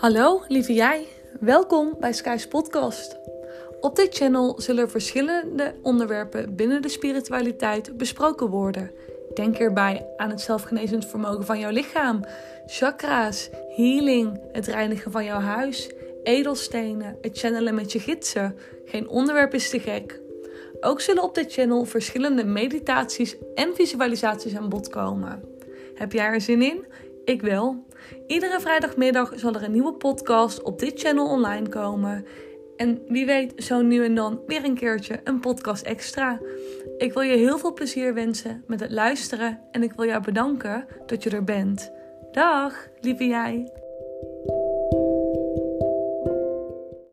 Hallo, lieve jij. Welkom bij Sky's podcast. Op dit channel zullen verschillende onderwerpen binnen de spiritualiteit besproken worden. Denk hierbij aan het zelfgenezend vermogen van jouw lichaam, chakra's, healing, het reinigen van jouw huis, edelstenen, het channelen met je gidsen. Geen onderwerp is te gek. Ook zullen op dit channel verschillende meditaties en visualisaties aan bod komen. Heb jij er zin in? Ik wel. Iedere vrijdagmiddag zal er een nieuwe podcast op dit channel online komen. En wie weet, zo nu en dan weer een keertje een podcast extra. Ik wil je heel veel plezier wensen met het luisteren en ik wil jou bedanken dat je er bent. Dag, lieve jij.